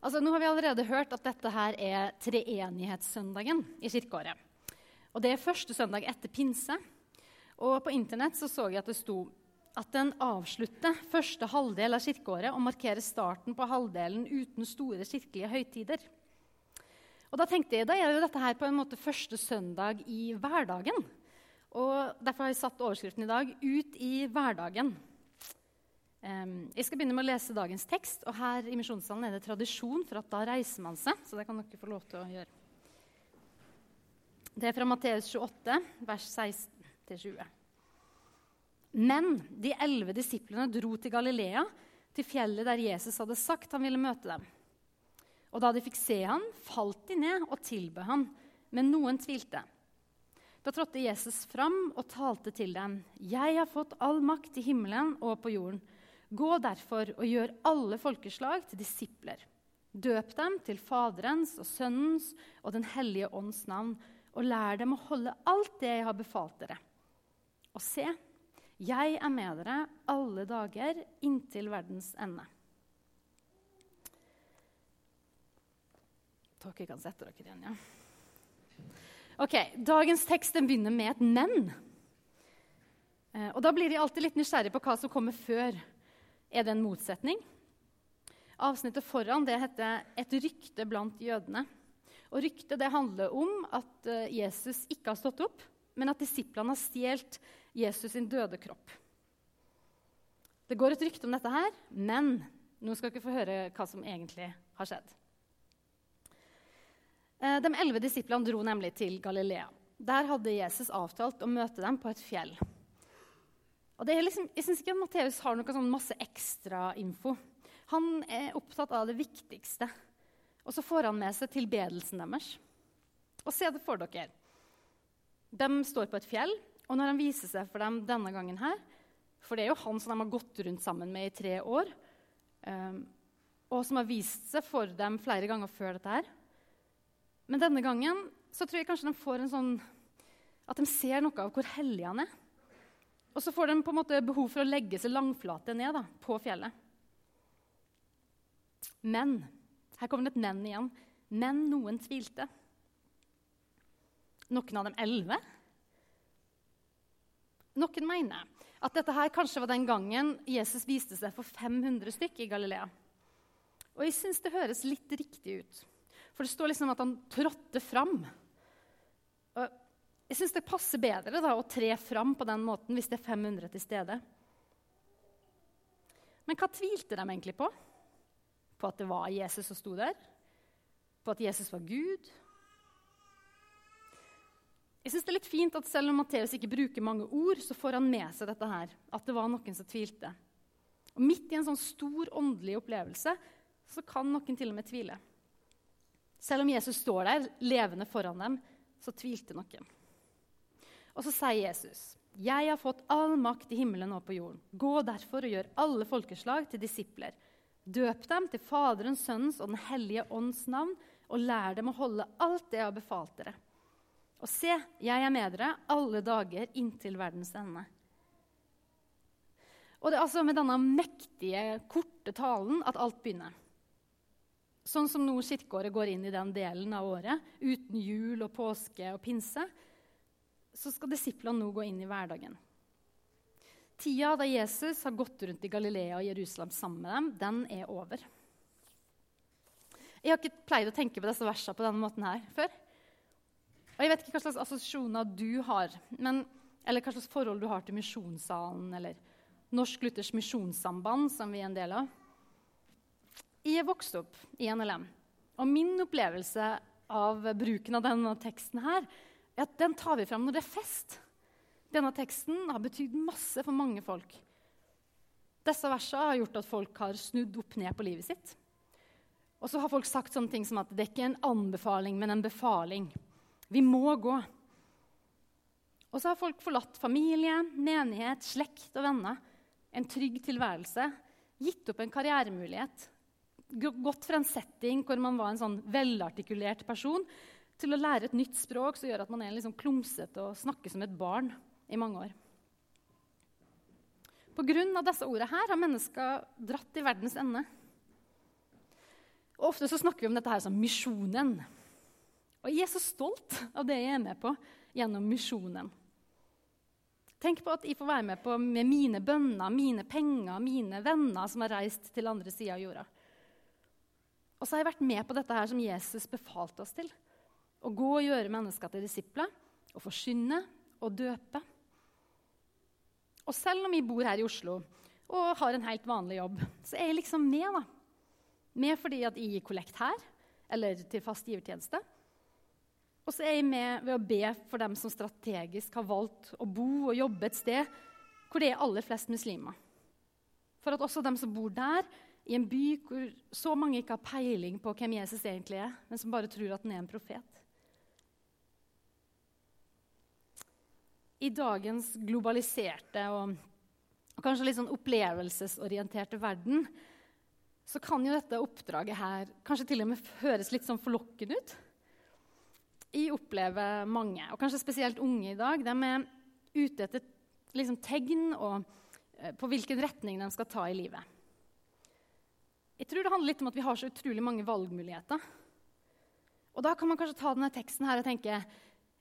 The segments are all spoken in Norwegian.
Altså, nå har vi allerede hørt at dette her er treenighetssøndagen i kirkeåret. Og Det er første søndag etter pinse. Og På internett så, så jeg at det sto at den avslutter første halvdel av kirkeåret og markerer starten på halvdelen uten store kirkelige høytider. Og Da tenkte jeg, da er jo dette her på en måte første søndag i hverdagen. Og Derfor har jeg satt overskriften i dag 'Ut i hverdagen'. Jeg skal begynne med å lese dagens tekst. og Her i misjonssalen er det tradisjon for at da reiser man seg. Så det kan dere få lov til å gjøre. Det er fra Matteus 28, vers 16-20. Men de elleve disiplene dro til Galilea, til fjellet der Jesus hadde sagt han ville møte dem. Og da de fikk se han, falt de ned og tilbød han, men noen tvilte. Da trådte Jesus fram og talte til dem. Jeg har fått all makt i himmelen og på jorden. Gå derfor og gjør alle folkeslag til disipler. Døp dem til Faderens og Sønnens og Den hellige ånds navn, og lær dem å holde alt det jeg har befalt dere. Og se, jeg er med dere alle dager inntil verdens ende. Dere kan sette dere igjen, ja. Ok, Dagens tekst begynner med et 'men'. Eh, og Da blir de alltid litt nysgjerrig på hva som kommer før. Er det en motsetning? Avsnittet foran det heter 'Et rykte blant jødene'. Og Ryktet det handler om at eh, Jesus ikke har stått opp, men at disiplene har stjålet Jesus sin døde kropp. Det går et rykte om dette her, men nå skal dere få høre hva som egentlig har skjedd. Eh, de elleve disiplene dro nemlig til Galilea. Der hadde Jesus avtalt å møte dem på et fjell. Og liksom, jeg syns ikke at Matteus har noe sånn masse ekstrainfo. Han er opptatt av det viktigste. Og så får han med seg tilbedelsen deres. Og se det for dere. De står på et fjell, og når han viser seg for dem denne gangen her For det er jo han som de har gått rundt sammen med i tre år, um, og som har vist seg for dem flere ganger før dette her. Men denne gangen så tror jeg kanskje de får en sånn At de ser noe av hvor hellig han er. Og så får de på en måte behov for å legge seg langflate ned da, på fjellet. Men Her kommer det et men igjen. Men noen tvilte. Noen av dem elleve noen mener at dette her kanskje var den gangen Jesus viste seg for 500 stykk i Galilea. Og jeg syns det høres litt riktig ut. For det står liksom at han trådte fram. Og jeg syns det passer bedre da, å tre fram på den måten hvis det er 500 til stede. Men hva tvilte de egentlig på? På at det var Jesus som sto der? På at Jesus var Gud? Jeg synes det er litt fint at Selv om Matteus ikke bruker mange ord, så får han med seg dette her, at det var noen som tvilte. Og Midt i en sånn stor åndelig opplevelse så kan noen til og med tvile. Selv om Jesus står der levende foran dem, så tvilte noen. Og så sier Jesus, 'Jeg har fått all makt i himmelen og på jorden.' 'Gå derfor og gjør alle folkeslag til disipler.' 'Døp dem til Faderens, Sønnens og Den hellige ånds navn,' 'og lær dem å holde alt det jeg har befalt dere.' Og se, jeg er med dere alle dager inntil verdens ende. Og det er altså med denne mektige, korte talen at alt begynner. Sånn som nå kirkeåret går inn i den delen av året, uten jul og påske og pinse, så skal disiplene nå gå inn i hverdagen. Tida da Jesus har gått rundt i Galilea og Jerusalem sammen med dem, den er over. Jeg har ikke pleid å tenke på disse versene på denne måten her før. Og Jeg vet ikke hva slags assosiasjoner du har, men, eller hva slags forhold du har til Misjonssalen eller Norsk Luthers Misjonssamband, som vi er en del av. Jeg er vokst opp i NLM, og min opplevelse av bruken av denne teksten her, at den tar vi fram når det er fest. Denne teksten har betydd masse for mange folk. Disse versene har gjort at folk har snudd opp ned på livet sitt. Og så har folk sagt sånne ting som at det er ikke en anbefaling, men en befaling. Vi må gå. Og så har folk forlatt familie, menighet, slekt og venner. En trygg tilværelse. Gitt opp en karrieremulighet. Gått fra en setting hvor man var en sånn velartikulert person, til å lære et nytt språk som gjør at man er liksom klumsete og snakker som et barn i mange år. Pga. disse ordene her har mennesker dratt til verdens ende. Og Ofte så snakker vi om dette her som misjonen. Og jeg er så stolt av det jeg er med på gjennom misjonen. Tenk på at jeg får være med på med mine bønner, mine penger, mine venner som har reist til andre sida av jorda. Og så har jeg vært med på dette her som Jesus befalte oss til. Å gå og gjøre mennesker til disipler, å forsyne og døpe. Og selv om vi bor her i Oslo og har en helt vanlig jobb, så er jeg liksom med. da. Med fordi at jeg gir kollekt her, eller til fast givertjeneste. Og så er jeg med ved å be for dem som strategisk har valgt å bo og jobbe et sted hvor det er aller flest muslimer. For at også dem som bor der, i en by hvor så mange ikke har peiling på hvem Jesus egentlig er, men som bare tror at han er en profet. I dagens globaliserte og, kanskje litt sånn opplevelsesorienterte verden så kan jo dette oppdraget her kanskje til og med høres litt sånn forlokkende ut jeg opplever mange, og kanskje spesielt unge i dag, de er ute etter liksom, tegn og, uh, på hvilken retning de skal ta i livet. Jeg tror det handler litt om at vi har så utrolig mange valgmuligheter. Og da kan man kanskje ta denne teksten her og tenke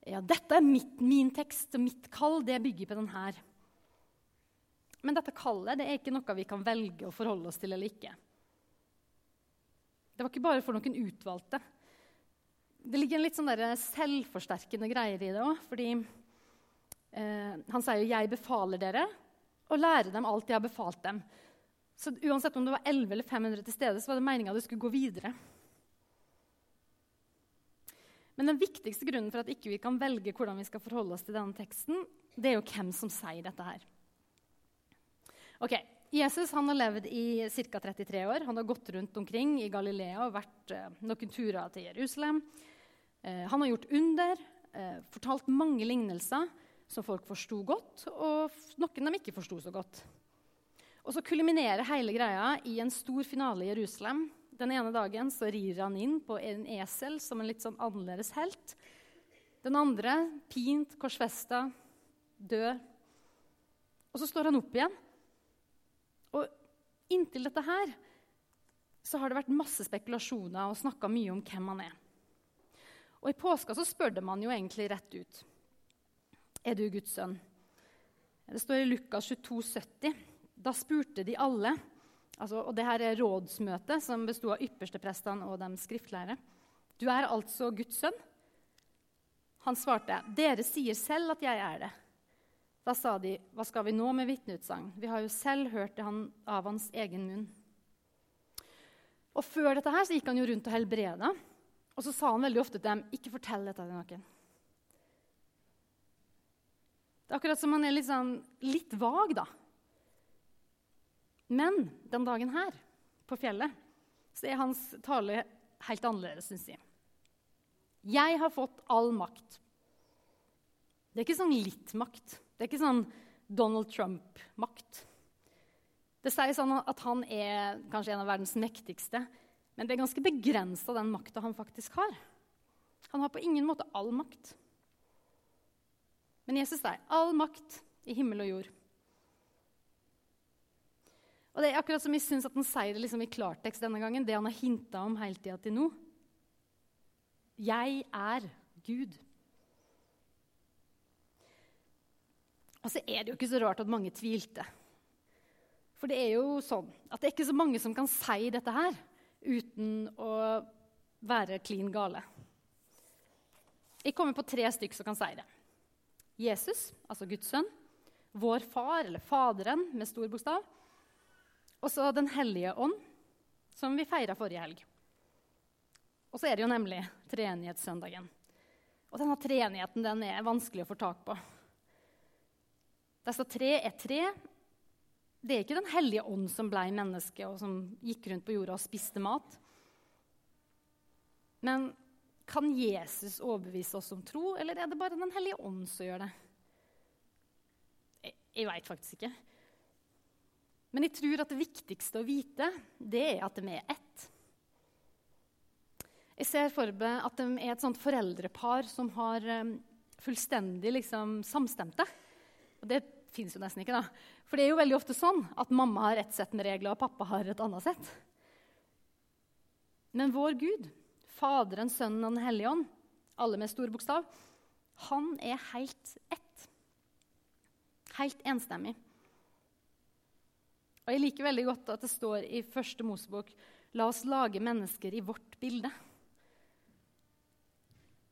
ja, dette er mitt, min tekst og mitt kall. Det bygger på den her. Men dette kallet det er ikke noe vi kan velge å forholde oss til eller ikke. Det var ikke bare for noen utvalgte. Det ligger en litt sånn selvforsterkende greier i det òg. Fordi eh, han sier jo 'jeg befaler dere', og lærer dem alt jeg har befalt dem. Så uansett om det var 11 eller 500 til stede, så var det meninga du skulle gå videre. Men den viktigste grunnen for at ikke vi kan velge hvordan vi skal forholde oss til denne teksten, det er jo hvem som sier dette her. Ok, Jesus har levd i ca. 33 år. Han har gått rundt omkring i Galilea og vært eh, noen turer til Jerusalem. Eh, han har gjort under, eh, fortalt mange lignelser som folk forsto godt, og noen de ikke forsto så godt. Og så kulminerer hele greia i en stor finale i Jerusalem. Den ene dagen så rir han inn på en esel som en litt sånn annerledes helt. Den andre pint, korsfesta, død. Og så står han opp igjen. Og inntil dette her så har det vært masse spekulasjoner og snakka mye om hvem han er. Og I påska så spør man jo egentlig rett ut. Er du Guds sønn? Det står i Lukas 22, 70. Da spurte de alle, altså, og det her er rådsmøtet som besto av yppersteprestene og de skriftlærere. Du er altså Guds sønn? Han svarte, dere sier selv at jeg er det. Da sa de, hva skal vi nå med vitneutsagn? Vi har jo selv hørt det av hans egen munn. Og Før dette her så gikk han jo rundt og helbreda. Og så sa han veldig ofte til dem, 'Ikke fortell dette til noen'. Det er akkurat som han er litt, sånn, litt vag, da. Men den dagen her, på fjellet, så er hans tale helt annerledes, syns jeg. Jeg har fått all makt. Det er ikke sånn litt makt. Det er ikke sånn Donald Trump-makt. Det sies sånn at han er kanskje en av verdens mektigste. Men det er ganske begrensa, den makta han faktisk har. Han har på ingen måte all makt. Men Jesus sier all makt i himmel og jord. Og det er akkurat som jeg syns at han sier det liksom i klartekst denne gangen, det han har hinta om hele tida til nå. Jeg er Gud. Og så er det jo ikke så rart at mange tvilte. For det er jo sånn at det er ikke så mange som kan si dette her uten å være klin gale. Jeg kommer på tre stykker som kan si det. Jesus, altså Guds sønn. Vår far, eller Faderen med stor bokstav. Og så Den hellige ånd, som vi feira forrige helg. Og så er det jo nemlig treenighetssøndagen. Og denne treenigheten den er vanskelig å få tak på. Der står tre er tre, det er ikke Den hellige ånd som blei menneske og som gikk rundt på jorda og spiste mat. Men kan Jesus overbevise oss om tro, eller er det bare Den hellige ånd som gjør det? Jeg, jeg veit faktisk ikke. Men jeg tror at det viktigste å vite, det er at de er ett. Jeg ser for meg at de er et sånt foreldrepar som har um, fullstendig liksom, samstemte. Og det fins jo nesten ikke, da. For det er jo veldig ofte sånn at mamma har ett sett med regler, og pappa har et annet sett. Men vår Gud, Faderen, Sønnen og Den hellige ånd, alle med stor bokstav, han er helt ett. Helt enstemmig. Og Jeg liker veldig godt at det står i første Mosebok La oss lage mennesker i vårt bilde.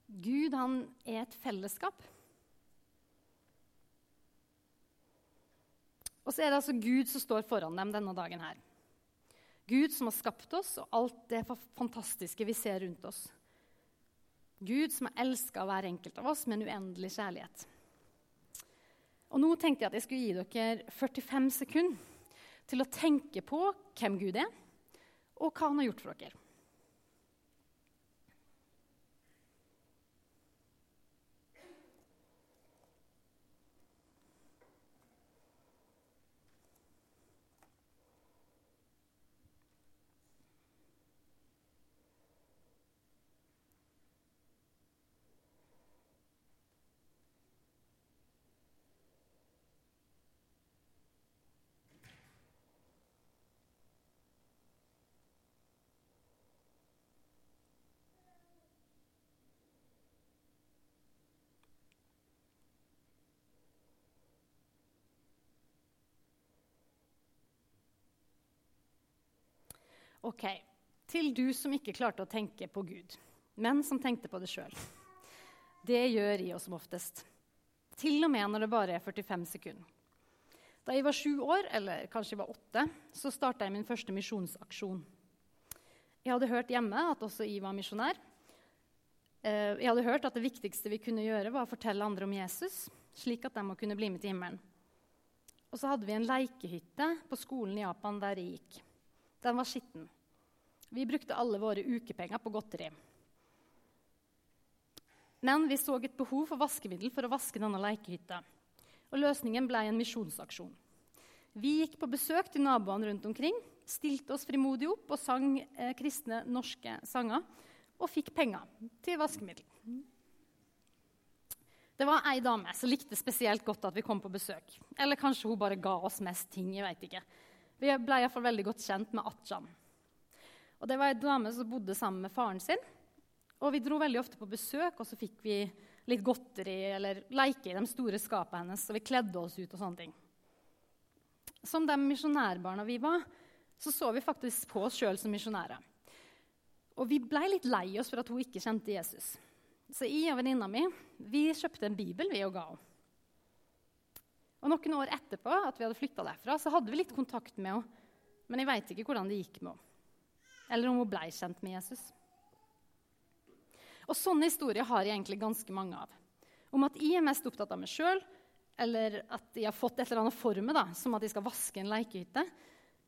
Gud han er et fellesskap. Og så er det altså Gud som står foran dem denne dagen her. Gud som har skapt oss og alt det fantastiske vi ser rundt oss. Gud som har elska hver enkelt av oss med en uendelig kjærlighet. Og Nå tenkte jeg at jeg skulle gi dere 45 sekunder til å tenke på hvem Gud er, og hva han har gjort for dere. Ok, Til du som ikke klarte å tenke på Gud, men som tenkte på det sjøl. Det gjør jeg som oftest. Til og med når det bare er 45 sekunder. Da jeg var sju år, eller kanskje jeg var åtte, så starta jeg min første misjonsaksjon. Jeg hadde hørt hjemme at også jeg var misjonær. Eh, jeg hadde hørt at det viktigste vi kunne gjøre, var å fortelle andre om Jesus, slik at de må kunne bli med til himmelen. Og så hadde vi en leikehytte på skolen i Japan der jeg gikk. Den var skitten. Vi brukte alle våre ukepenger på godteri. Men vi så et behov for vaskemiddel for å vaske denne lekehytta. Og løsningen ble en misjonsaksjon. Vi gikk på besøk til naboene rundt omkring, stilte oss frimodig opp og sang eh, kristne norske sanger. Og fikk penger til vaskemiddel. Det var ei dame som likte spesielt godt at vi kom på besøk. Eller kanskje hun bare ga oss mest ting. jeg vet ikke. Vi ble iallfall veldig godt kjent med Atjan. Og Det var ei dame som bodde sammen med faren sin. Og Vi dro veldig ofte på besøk, og så fikk vi litt godteri eller leike i de store skapene hennes. Og vi kledde oss ut og sånne ting. Som de misjonærbarna vi var, så så vi faktisk på oss sjøl som misjonærer. Og vi blei litt lei oss for at hun ikke kjente Jesus. Så jeg og venninna mi vi kjøpte en bibel vi og ga henne. Og Noen år etterpå at vi hadde flytta derfra, så hadde vi litt kontakt med henne. Men jeg veit ikke hvordan det gikk med henne eller om hun blei kjent med Jesus. Og Sånne historier har jeg egentlig ganske mange av. Om at jeg er mest opptatt av meg sjøl, eller at jeg har fått et eller annet for meg, da, som at jeg skal vaske en lekehytte.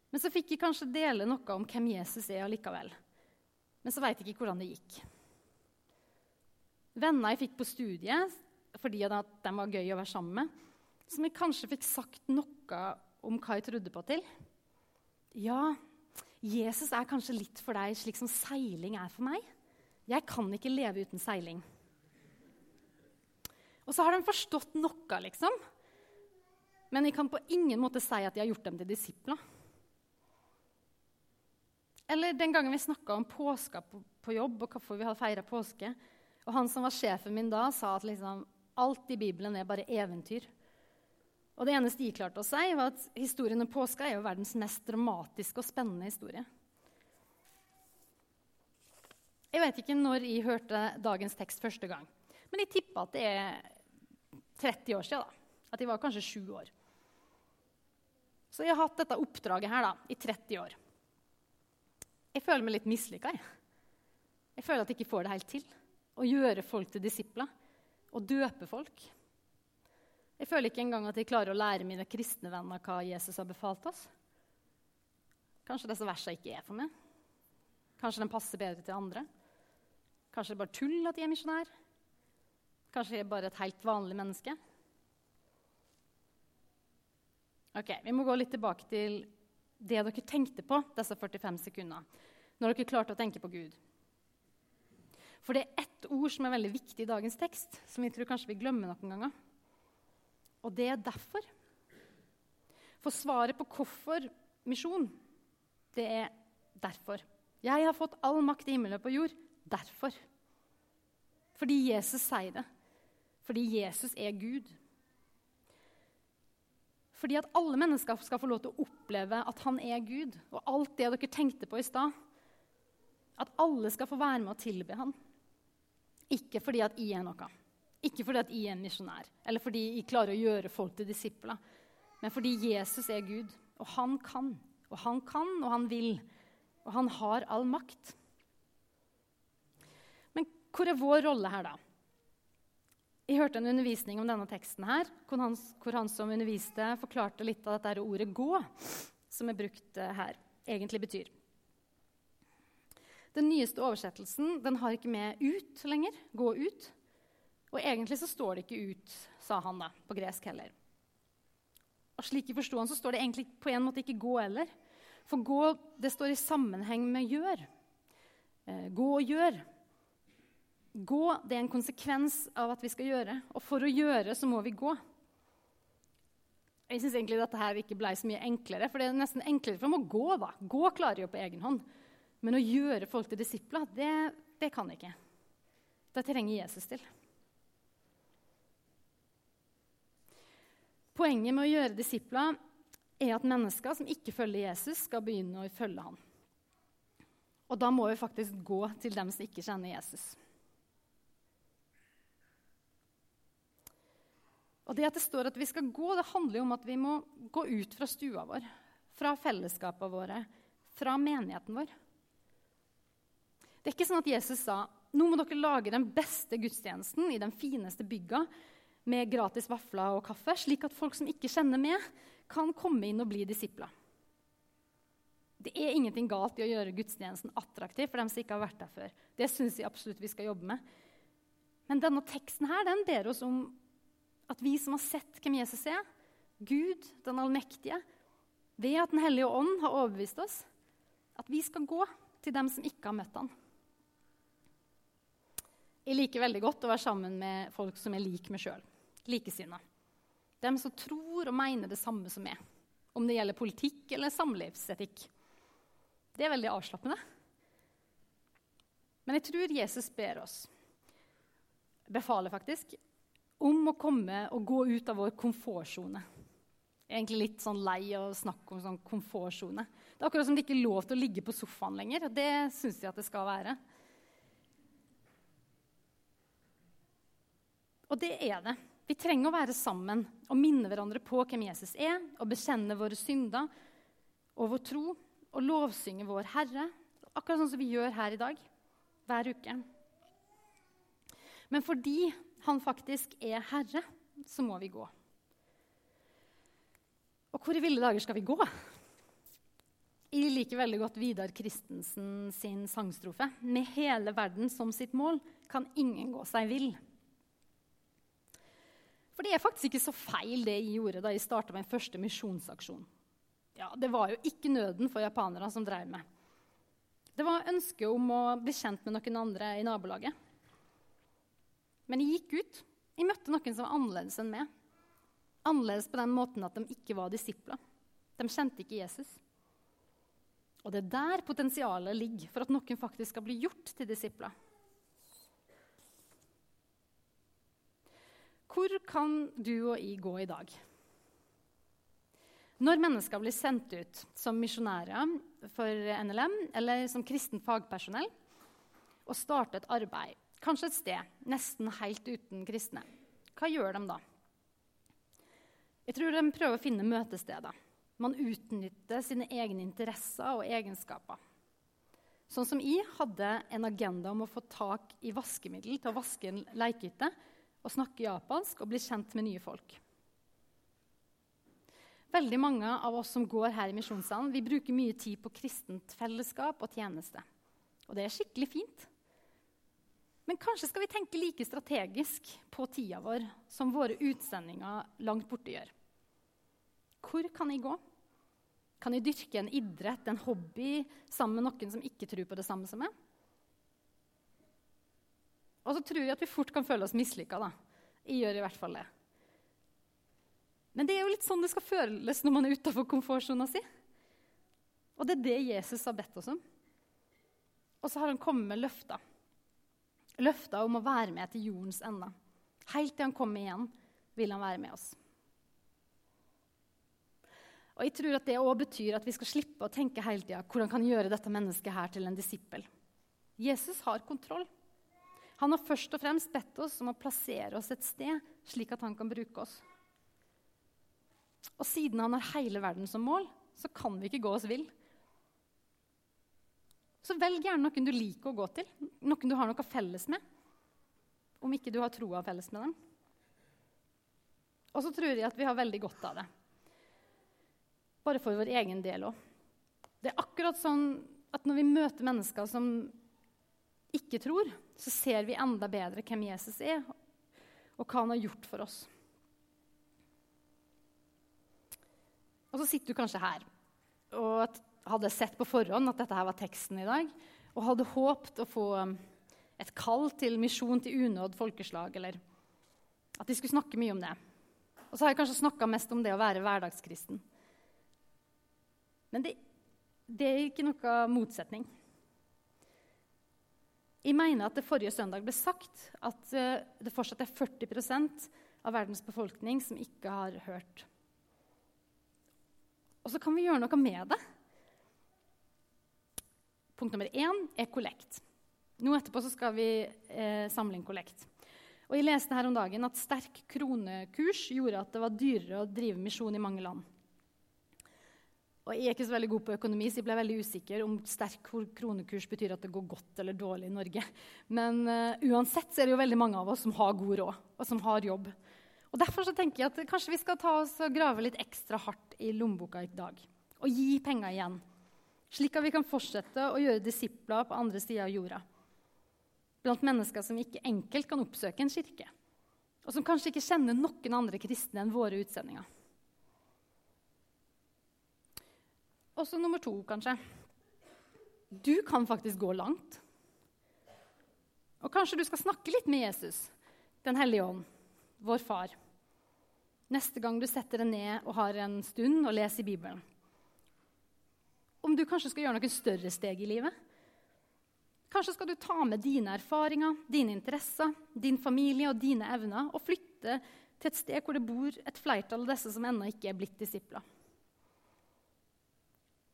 Men så fikk jeg kanskje dele noe om hvem Jesus er allikevel. Men så veit jeg ikke hvordan det gikk. Venner jeg fikk på studiet fordi de var gøy å være sammen med, som jeg kanskje fikk sagt noe om hva jeg trodde på til. Ja, Jesus er kanskje litt for deg slik som seiling er for meg. Jeg kan ikke leve uten seiling. Og så har de forstått noe, liksom. Men jeg kan på ingen måte si at de har gjort dem til disipler. Eller den gangen vi snakka om påska på, på, jobb, og hvorfor vi hadde feira påske. Og han som var sjefen min da, sa at liksom, alt i Bibelen er bare eventyr. Og det eneste de klarte å si, var at historien om påska er jo verdens mest dramatiske og spennende historie. Jeg vet ikke når jeg hørte dagens tekst første gang, men jeg tippa at det er 30 år siden. Da. At jeg var kanskje sju år. Så jeg har hatt dette oppdraget her da, i 30 år. Jeg føler meg litt mislykka. Jeg. jeg føler at jeg ikke får det helt til. Å gjøre folk til disipler. Å døpe folk. Jeg føler ikke engang at jeg klarer å lære mine kristne venner hva Jesus har befalt oss. Kanskje disse versene ikke er for meg. Kanskje de passer bedre til andre. Kanskje det er bare tull at jeg er misjonær. Kanskje jeg er bare et helt vanlig menneske. Ok, Vi må gå litt tilbake til det dere tenkte på disse 45 sekundene. Når dere klarte å tenke på Gud. For det er ett ord som er veldig viktig i dagens tekst, som vi tror kanskje vi glemmer noen ganger. Og det er derfor. For svaret på hvorfor misjon, det er derfor. Jeg har fått all makt i himmelen og på jord. Derfor. Fordi Jesus sier det. Fordi Jesus er Gud. Fordi at alle mennesker skal få lov til å oppleve at han er Gud. Og alt det dere tenkte på i stad. At alle skal få være med å tilbe han. Ikke fordi at jeg er noe. Ikke fordi at jeg er en misjonær, eller fordi jeg klarer å gjøre folk til disipler. Men fordi Jesus er Gud, og han kan. Og han kan, og han vil. Og han har all makt. Men hvor er vår rolle her, da? Jeg hørte en undervisning om denne teksten her, hvor han, hvor han som underviste, forklarte litt av dette ordet 'gå', som er brukt eh, her, egentlig betyr. Den nyeste oversettelsen den har ikke med 'ut' lenger. 'Gå ut'. Og egentlig så står det ikke 'ut', sa han da, på gresk heller. Og slik jeg forsto han, så står det egentlig på en måte ikke 'gå' heller. For 'gå' det står i sammenheng med 'gjør'. Eh, gå og gjør. Gå det er en konsekvens av at vi skal gjøre. Og for å gjøre så må vi gå. Jeg syns egentlig dette her ikke blei så mye enklere, for det er nesten enklere for dem å gå. da. Gå klarer jo på egen hånd. Men å gjøre folk til disipler, det, det kan ikke. Det trenger Jesus til. Poenget med å gjøre disipler er at mennesker som ikke følger Jesus, skal begynne å følge ham. Og da må vi faktisk gå til dem som ikke kjenner Jesus. Og Det at det står at vi skal gå, det handler jo om at vi må gå ut fra stua vår, fra fellesskapene våre, fra menigheten vår. Det er ikke sånn at Jesus sa nå må dere lage den beste gudstjenesten i den fineste bygga med gratis vafler og kaffe, slik at folk som ikke kjenner med, kan komme inn og bli disipler. Det er ingenting galt i å gjøre gudstjenesten attraktiv for dem som ikke har vært der før. Det syns jeg absolutt vi skal jobbe med. Men denne teksten her, den ber oss om at vi som har sett hvem Jesus er, Gud, den allmektige, ved at Den hellige ånd har overbevist oss, at vi skal gå til dem som ikke har møtt han. Jeg liker veldig godt å være sammen med folk som er lik meg sjøl. Likesinna. Dem som tror og mener det samme som meg. Om det gjelder politikk eller samlivsetikk. Det er veldig avslappende. Men jeg tror Jesus ber oss, befaler faktisk, om å komme og gå ut av vår komfortsone. Jeg er egentlig litt sånn lei av å snakke om sånn komfortsone. Det er akkurat som det ikke er lov til å ligge på sofaen lenger. og Det syns jeg at det skal være. Og det er det. Vi trenger å være sammen og minne hverandre på hvem Jesus er, og bekjenne våre synder og vår tro og lovsynge vår Herre, akkurat sånn som vi gjør her i dag, hver uke. Men fordi han faktisk er herre, så må vi gå. Og hvor i ville dager skal vi gå? Jeg liker veldig godt Vidar Christensen sin sangstrofe. Med hele verden som sitt mål kan ingen gå seg vill. For det er faktisk ikke så feil, det jeg gjorde da jeg starta min første misjonsaksjon. Ja, Det var jo ikke nøden for japanerne som drev med. Det var ønsket om å bli kjent med noen andre i nabolaget. Men jeg gikk ut. Jeg møtte noen som var annerledes enn meg. Annerledes på den måten at de ikke var disipler. De kjente ikke Jesus. Og det er der potensialet ligger for at noen faktisk skal bli gjort til disipler. Hvor kan du og jeg gå i dag? Når mennesker blir sendt ut som misjonærer for NLM eller som kristen fagpersonell og starter et arbeid Kanskje et sted nesten helt uten kristne. Hva gjør de da? Jeg tror de prøver å finne møtesteder. Man utnytter sine egne interesser og egenskaper. Sånn som jeg hadde en agenda om å få tak i vaskemiddel til å vaske en lekehytte og snakke japansk og bli kjent med nye folk. Veldig mange av oss som går her i misjonssalen, vi bruker mye tid på kristent fellesskap og tjeneste. Og det er skikkelig fint. Men kanskje skal vi tenke like strategisk på tida vår som våre utsendinger langt borte gjør. Hvor kan jeg gå? Kan jeg dyrke en idrett, en hobby, sammen med noen som ikke tror på det samme som meg? Og så tror jeg at vi fort kan føle oss mislykka. Jeg gjør i hvert fall det. Men det er jo litt sånn det skal føles når man er utafor komfortsona si. Og det er det Jesus har bedt oss om. Og så har han kommet med løfter. Løfter om å være med til jordens ende. Helt til han kommer igjen, vil han være med oss. Og jeg tror at Det også betyr at vi skal slippe å tenke hele tida hvordan kan gjøre dette mennesket her til en disippel. Jesus har kontroll. Han har først og fremst bedt oss om å plassere oss et sted, slik at han kan bruke oss. Og siden han har hele verden som mål, så kan vi ikke gå oss vill. Så velg gjerne noen du liker å gå til, noen du har noe felles med. Om ikke du har troa felles med dem. Og så tror jeg at vi har veldig godt av det. Bare for vår egen del òg. Det er akkurat sånn at når vi møter mennesker som ikke tror, så ser vi enda bedre hvem Jesus er, og hva han har gjort for oss. Og så sitter du kanskje her og hadde sett på forhånd at dette her var teksten i dag, og hadde håpt å få um, et kall til misjon til unådd folkeslag, eller at de skulle snakke mye om det. Og så har jeg kanskje snakka mest om det å være hverdagskristen. Men det, det er ikke noe motsetning. Jeg mener at det forrige søndag ble sagt at uh, det fortsatt er 40% av verdens befolkning som ikke har hørt. Og så kan vi gjøre noe med det. Punkt nummer én er kollekt. Nå etterpå skal vi eh, samle inn kollekt. Jeg leste her om dagen at sterk kronekurs gjorde at det var dyrere å drive misjon i mange land. Og Jeg er ikke så veldig god på økonomi, så jeg ble veldig usikker om sterk kronekurs betyr at det går godt eller dårlig i Norge. Men uh, uansett så er det jo veldig mange av oss som har god råd, og som har jobb. Og Derfor så tenker jeg at kanskje vi skal ta oss og grave litt ekstra hardt i lommeboka i dag. Og gi penger igjen. Slik at vi kan fortsette å gjøre disipler på andre sida av jorda. Blant mennesker som ikke enkelt kan oppsøke en kirke. Og som kanskje ikke kjenner noen andre kristne enn våre utsendinger. Og så nummer to, kanskje. Du kan faktisk gå langt. Og kanskje du skal snakke litt med Jesus, Den hellige ånd, vår far, neste gang du setter deg ned og har en stund og leser Bibelen. Om du kanskje skal gjøre noen større steg i livet. Kanskje skal du ta med dine erfaringer, dine interesser, din familie og dine evner og flytte til et sted hvor det bor et flertall av disse som ennå ikke er blitt disipler.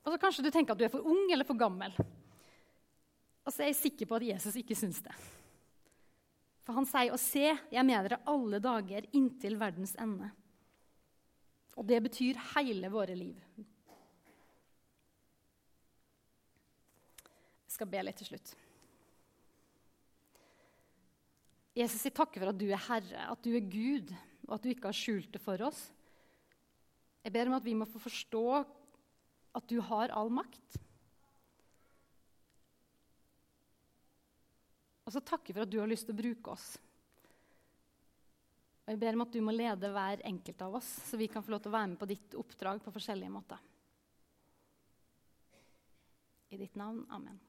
Og så Kanskje du tenker at du er for ung eller for gammel. Og så er jeg sikker på at Jesus ikke syns det. For han sier å se, jeg er med dere alle dager inntil verdens ende. Og det betyr hele våre liv. Jeg skal be litt til slutt. Jesus, jeg takker for at du er Herre, at du er Gud, og at du ikke har skjult det for oss. Jeg ber om at vi må få forstå at du har all makt. Og så takker for at du har lyst til å bruke oss. Og Jeg ber om at du må lede hver enkelt av oss, så vi kan få lov til å være med på ditt oppdrag på forskjellige måter. I ditt navn. Amen.